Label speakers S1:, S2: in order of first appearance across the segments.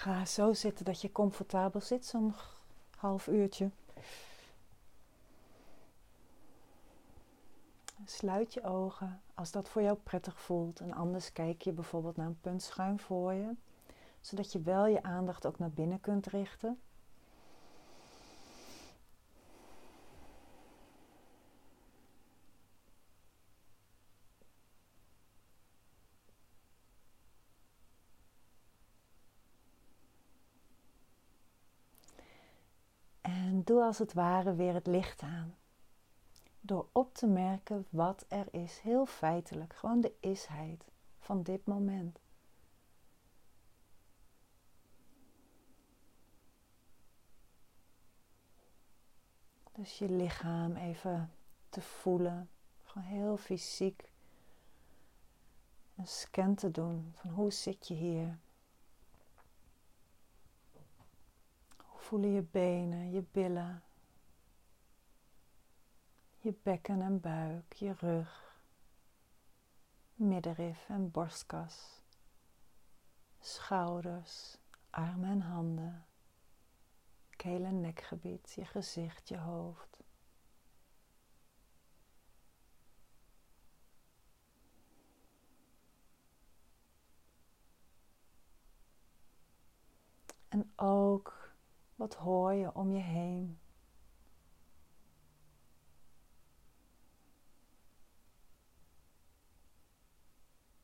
S1: Ga zo zitten dat je comfortabel zit, zo'n half uurtje. Sluit je ogen als dat voor jou prettig voelt. En anders kijk je bijvoorbeeld naar een punt schuin voor je, zodat je wel je aandacht ook naar binnen kunt richten. En doe als het ware weer het licht aan door op te merken wat er is, heel feitelijk, gewoon de isheid van dit moment. Dus je lichaam even te voelen, gewoon heel fysiek een scan te doen van hoe zit je hier. Voelen je benen, je billen, je bekken en buik, je rug, middenrif en borstkas, schouders, armen en handen, keel- en nekgebied, je gezicht, je hoofd. En ook wat hoor je om je heen.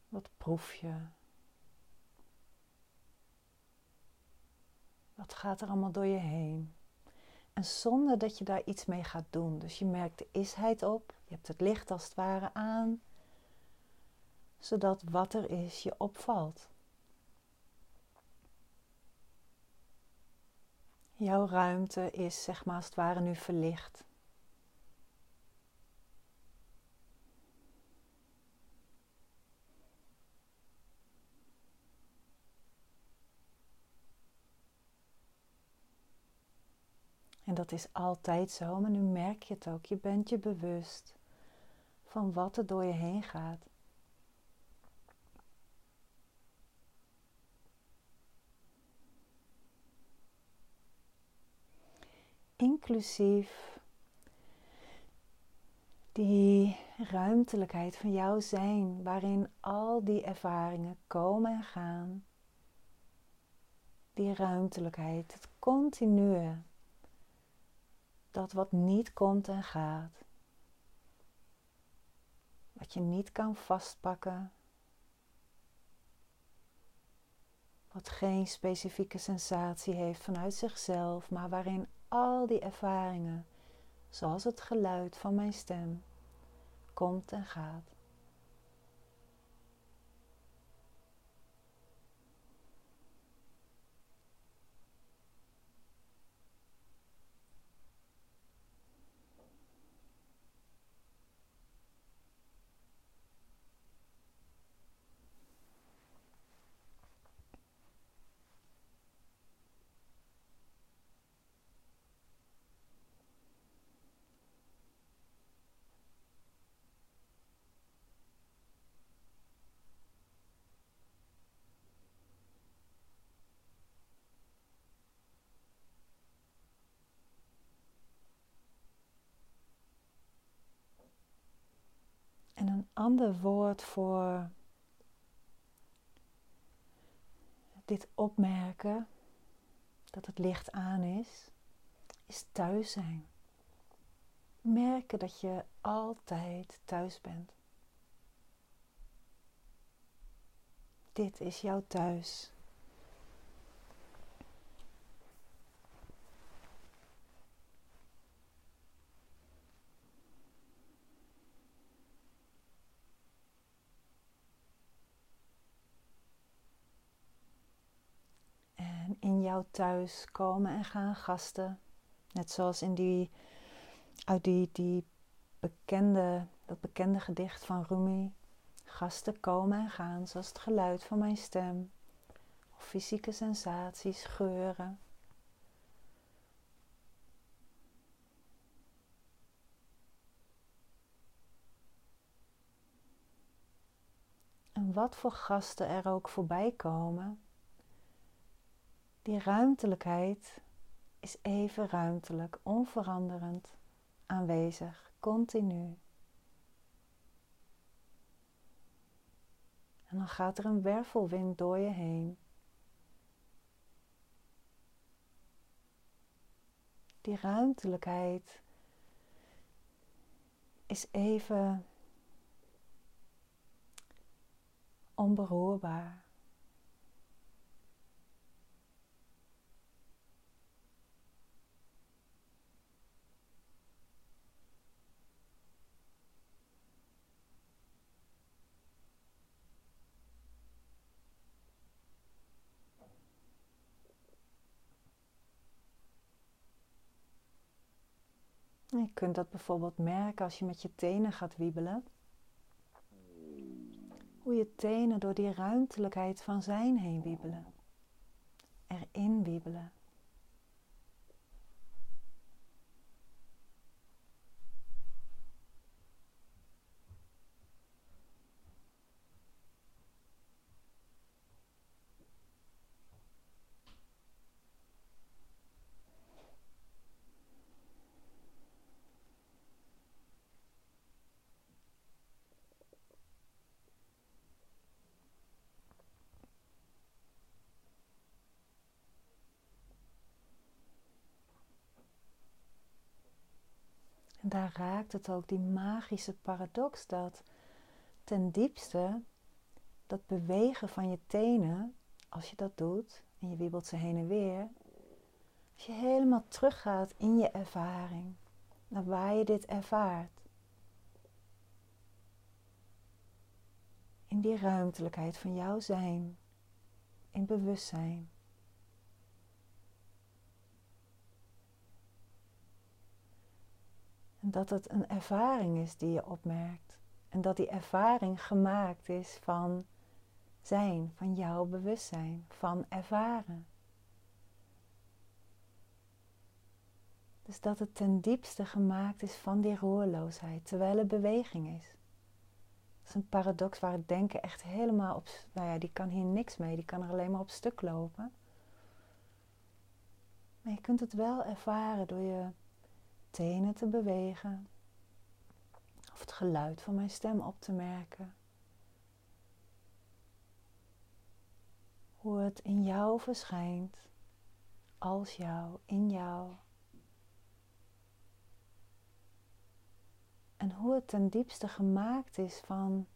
S1: Wat proef je? Wat gaat er allemaal door je heen? En zonder dat je daar iets mee gaat doen. Dus je merkt de isheid op. Je hebt het licht als het ware aan. Zodat wat er is je opvalt. Jouw ruimte is zeg maar als het ware nu verlicht. En dat is altijd zo, maar nu merk je het ook. Je bent je bewust van wat er door je heen gaat. Inclusief die ruimtelijkheid van jouw zijn, waarin al die ervaringen komen en gaan. Die ruimtelijkheid, het continue dat wat niet komt en gaat, wat je niet kan vastpakken, wat geen specifieke sensatie heeft vanuit zichzelf, maar waarin al die ervaringen, zoals het geluid van mijn stem, komt en gaat. Ander woord voor dit opmerken dat het licht aan is, is thuis zijn. Merken dat je altijd thuis bent. Dit is jouw thuis. in jouw thuis komen en gaan gasten. Net zoals in die, uit die, die bekende, dat bekende gedicht van Rumi. Gasten komen en gaan, zoals het geluid van mijn stem. Of fysieke sensaties, geuren. En wat voor gasten er ook voorbij komen, Die ruimtelijkheid is even ruimtelijk, onveranderend, aanwezig, continu. En dan gaat er een wervelwind door je heen. Die ruimtelijkheid is even onberoerbaar. Je kunt dat bijvoorbeeld merken als je met je tenen gaat wiebelen. Hoe je tenen door die ruimtelijkheid van zijn heen wiebelen. Erin wiebelen. En daar raakt het ook die magische paradox dat ten diepste dat bewegen van je tenen, als je dat doet en je wiebelt ze heen en weer, als je helemaal teruggaat in je ervaring, naar waar je dit ervaart, in die ruimtelijkheid van jouw zijn, in bewustzijn. Dat het een ervaring is die je opmerkt. En dat die ervaring gemaakt is van zijn, van jouw bewustzijn, van ervaren. Dus dat het ten diepste gemaakt is van die roerloosheid, terwijl er beweging is. Dat is een paradox waar het denken echt helemaal op, nou ja, die kan hier niks mee, die kan er alleen maar op stuk lopen. Maar je kunt het wel ervaren door je tenen te bewegen of het geluid van mijn stem op te merken. Hoe het in jou verschijnt, als jou, in jou. En hoe het ten diepste gemaakt is van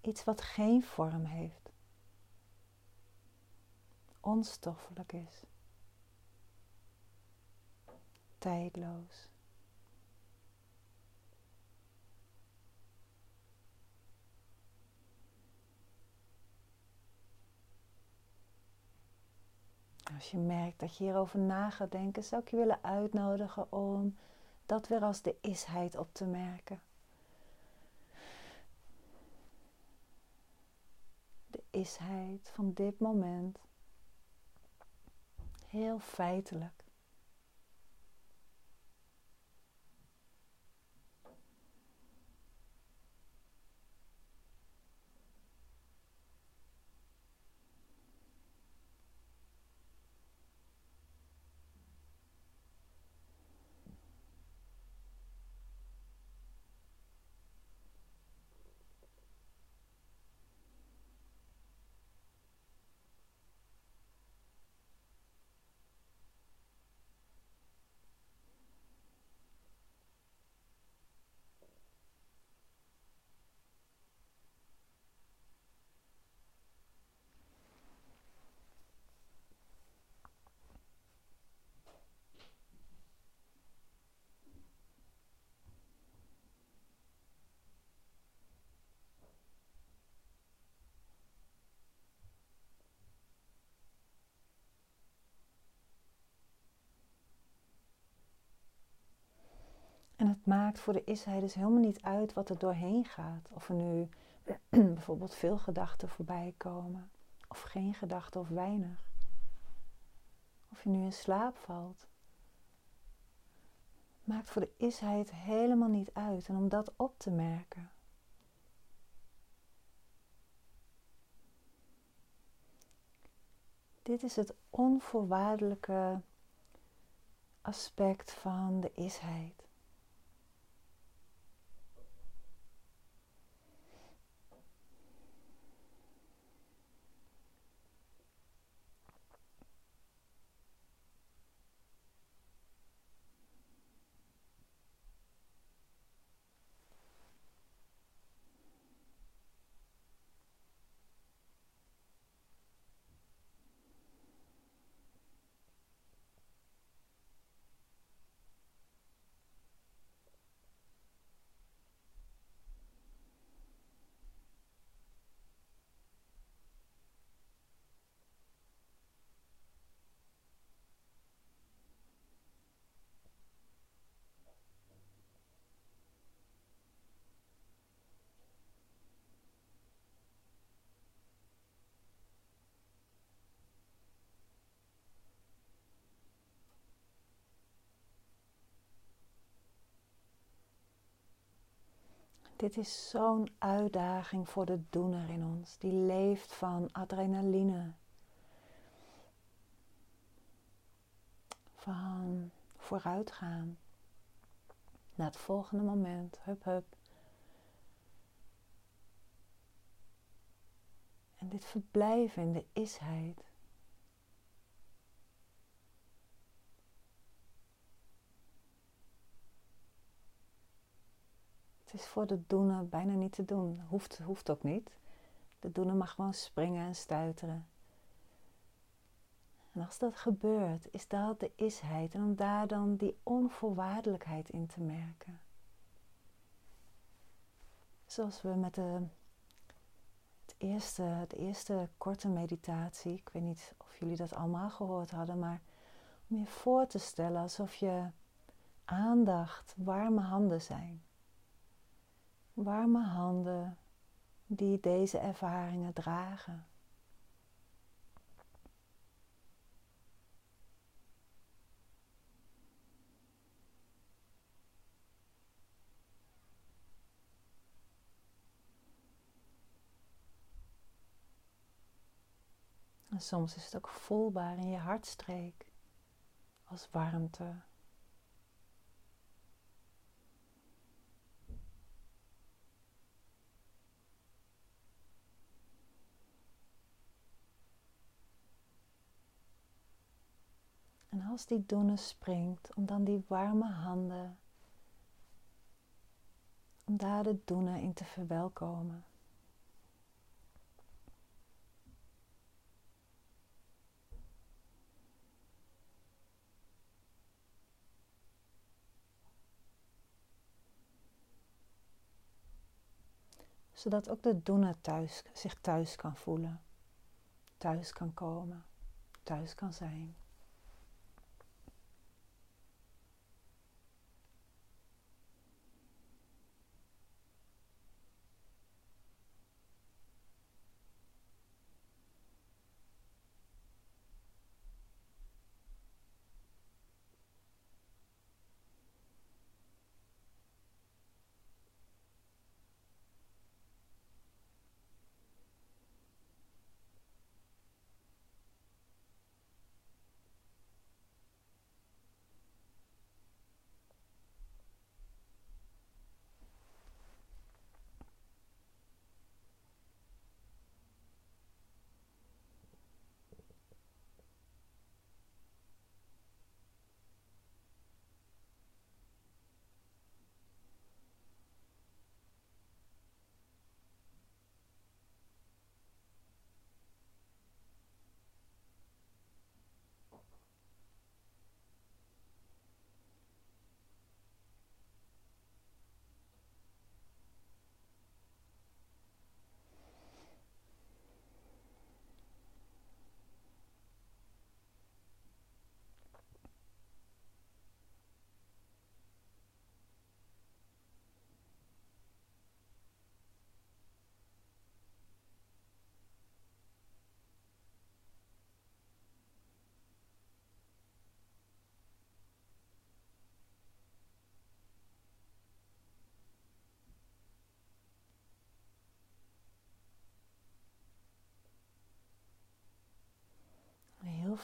S1: iets wat geen vorm heeft, onstoffelijk is tijdloos. Als je merkt dat je hierover na gaat denken, zou ik je willen uitnodigen om dat weer als de isheid op te merken. De isheid van dit moment. Heel feitelijk. Maakt voor de isheid dus helemaal niet uit wat er doorheen gaat. Of er nu bijvoorbeeld veel gedachten voorbij komen, of geen gedachten of weinig. Of je nu in slaap valt. Maakt voor de isheid helemaal niet uit. En om dat op te merken. Dit is het onvoorwaardelijke aspect van de isheid. Dit is zo'n uitdaging voor de doener in ons, die leeft van adrenaline, van vooruitgaan naar het volgende moment, hup hup. En dit verblijven in de isheid. Is voor de doener bijna niet te doen. Hoeft, hoeft ook niet. De doener mag gewoon springen en stuiteren. En als dat gebeurt, is dat de isheid. En om daar dan die onvoorwaardelijkheid in te merken. Zoals we met de, het eerste, de eerste korte meditatie, ik weet niet of jullie dat allemaal gehoord hadden, maar om je voor te stellen alsof je aandacht warme handen zijn warme handen die deze ervaringen dragen. En soms is het ook voelbaar in je hartstreek als warmte. Als die doene springt, om dan die warme handen, om daar de doene in te verwelkomen. zodat ook de doene thuis, zich thuis kan voelen, thuis kan komen, thuis kan zijn.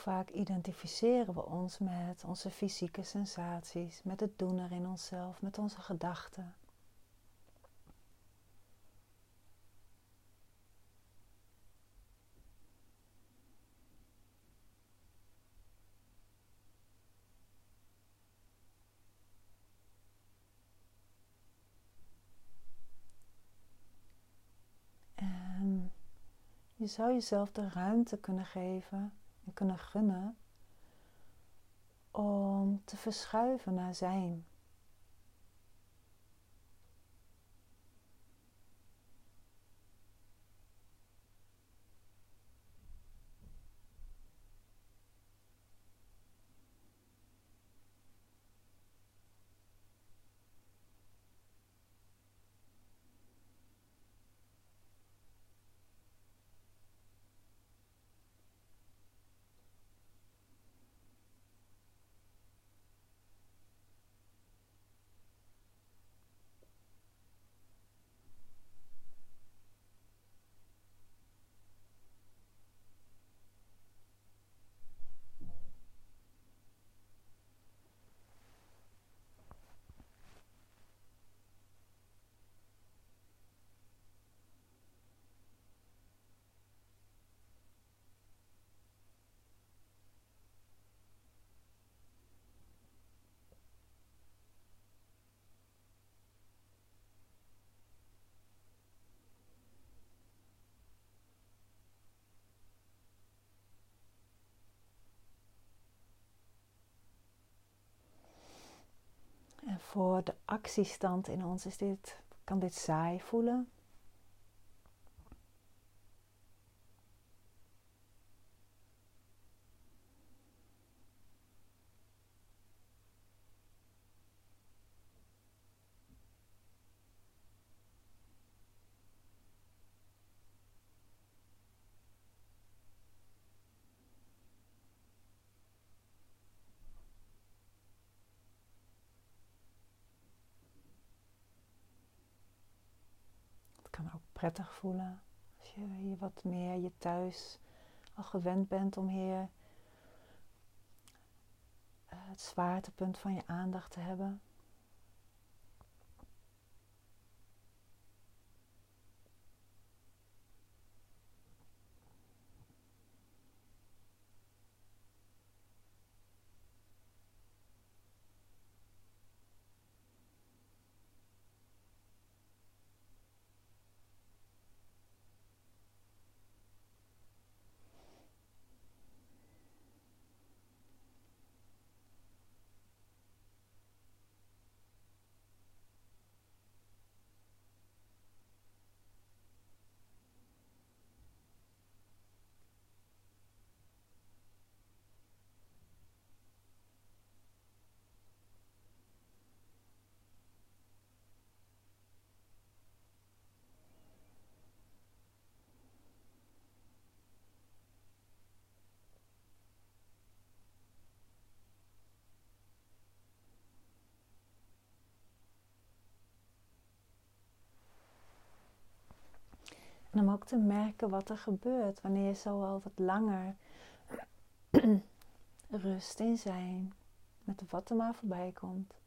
S1: Vaak identificeren we ons met onze fysieke sensaties, met het doen er in onszelf, met onze gedachten. En je zou jezelf de ruimte kunnen geven en kunnen gunnen om te verschuiven naar zijn. Voor de actiestand in ons is dit, kan dit saai voelen. Prettig voelen. Als je hier wat meer je thuis al gewend bent om hier eh, het zwaartepunt van je aandacht te hebben. En om ook te merken wat er gebeurt wanneer je zo al wat langer rust in zijn met wat er maar voorbij komt.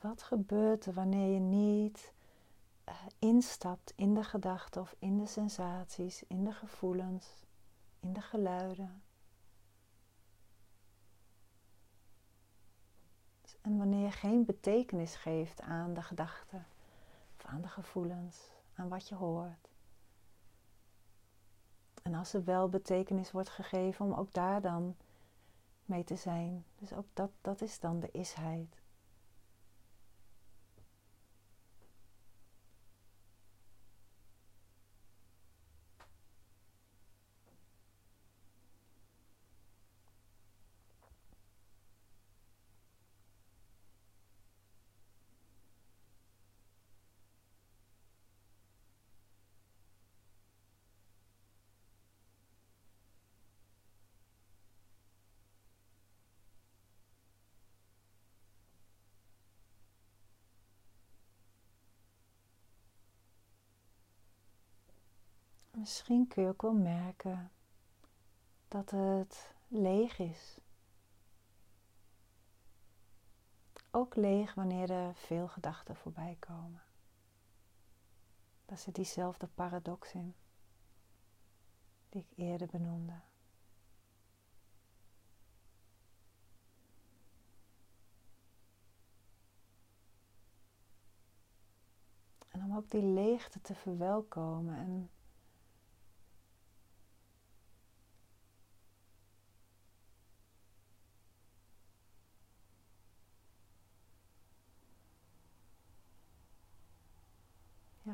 S1: Wat gebeurt er wanneer je niet uh, instapt in de gedachten of in de sensaties, in de gevoelens, in de geluiden? En wanneer je geen betekenis geeft aan de gedachten of aan de gevoelens, aan wat je hoort. En als er wel betekenis wordt gegeven om ook daar dan mee te zijn. Dus ook dat, dat is dan de isheid. Misschien kun je ook wel merken dat het leeg is. Ook leeg wanneer er veel gedachten voorbij komen. Daar zit diezelfde paradox in, die ik eerder benoemde. En om ook die leegte te verwelkomen en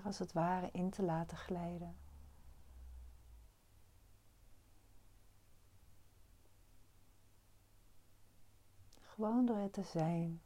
S1: als het ware in te laten glijden. Gewoon door het te zijn.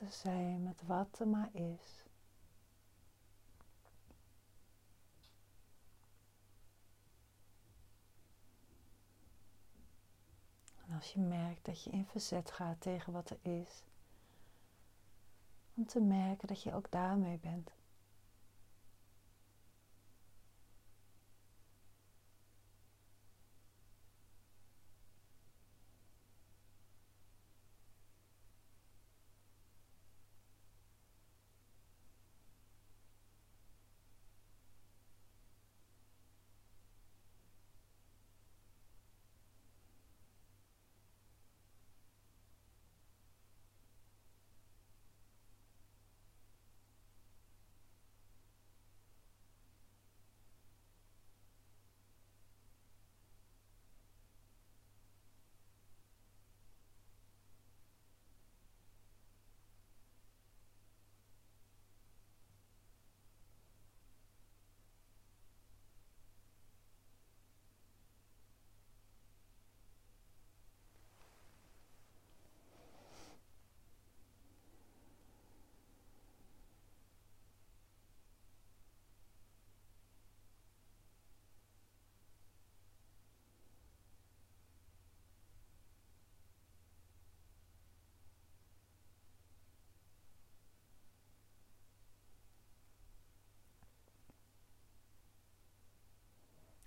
S1: Te zijn met wat er maar is. En als je merkt dat je in verzet gaat tegen wat er is, om te merken dat je ook daarmee bent.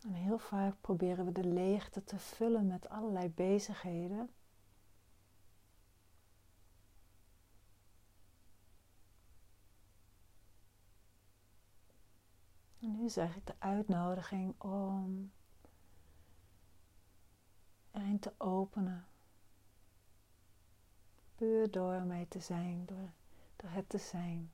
S1: En heel vaak proberen we de leegte te vullen met allerlei bezigheden. En nu is eigenlijk de uitnodiging om erin te openen. Puur door mee te zijn, door, door het te zijn.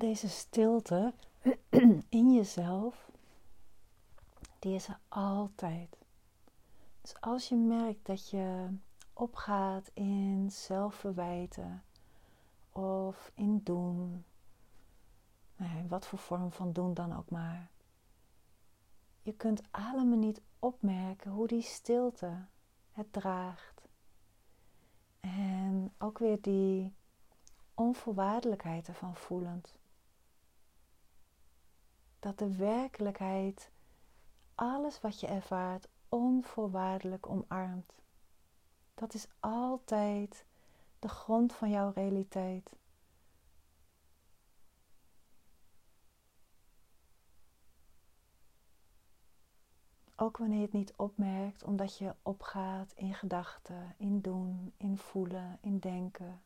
S1: Deze stilte in jezelf, die is er altijd. Dus als je merkt dat je opgaat in zelfverwijten of in doen, nou wat voor vorm van doen dan ook maar. Je kunt allemaal niet opmerken hoe die stilte het draagt. En ook weer die onvoorwaardelijkheid ervan voelend. Dat de werkelijkheid alles wat je ervaart onvoorwaardelijk omarmt. Dat is altijd de grond van jouw realiteit. Ook wanneer je het niet opmerkt, omdat je opgaat in gedachten, in doen, in voelen, in denken.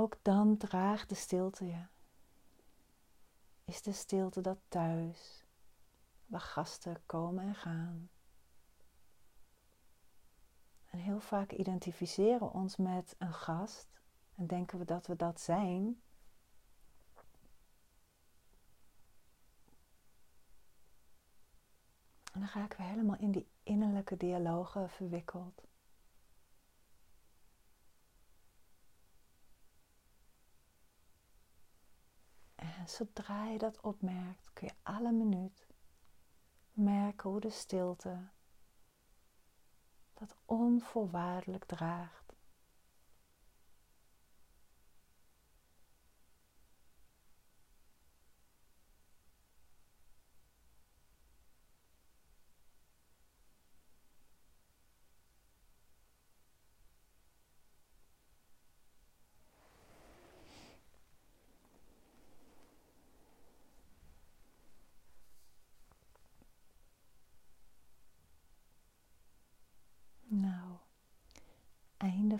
S1: Ook dan draagt de stilte je. Is de stilte dat thuis, waar gasten komen en gaan. En heel vaak identificeren we ons met een gast en denken we dat we dat zijn. En dan ik weer helemaal in die innerlijke dialogen verwikkeld. En zodra je dat opmerkt, kun je alle minuut merken hoe de stilte dat onvoorwaardelijk draagt.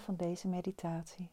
S1: Van deze meditatie.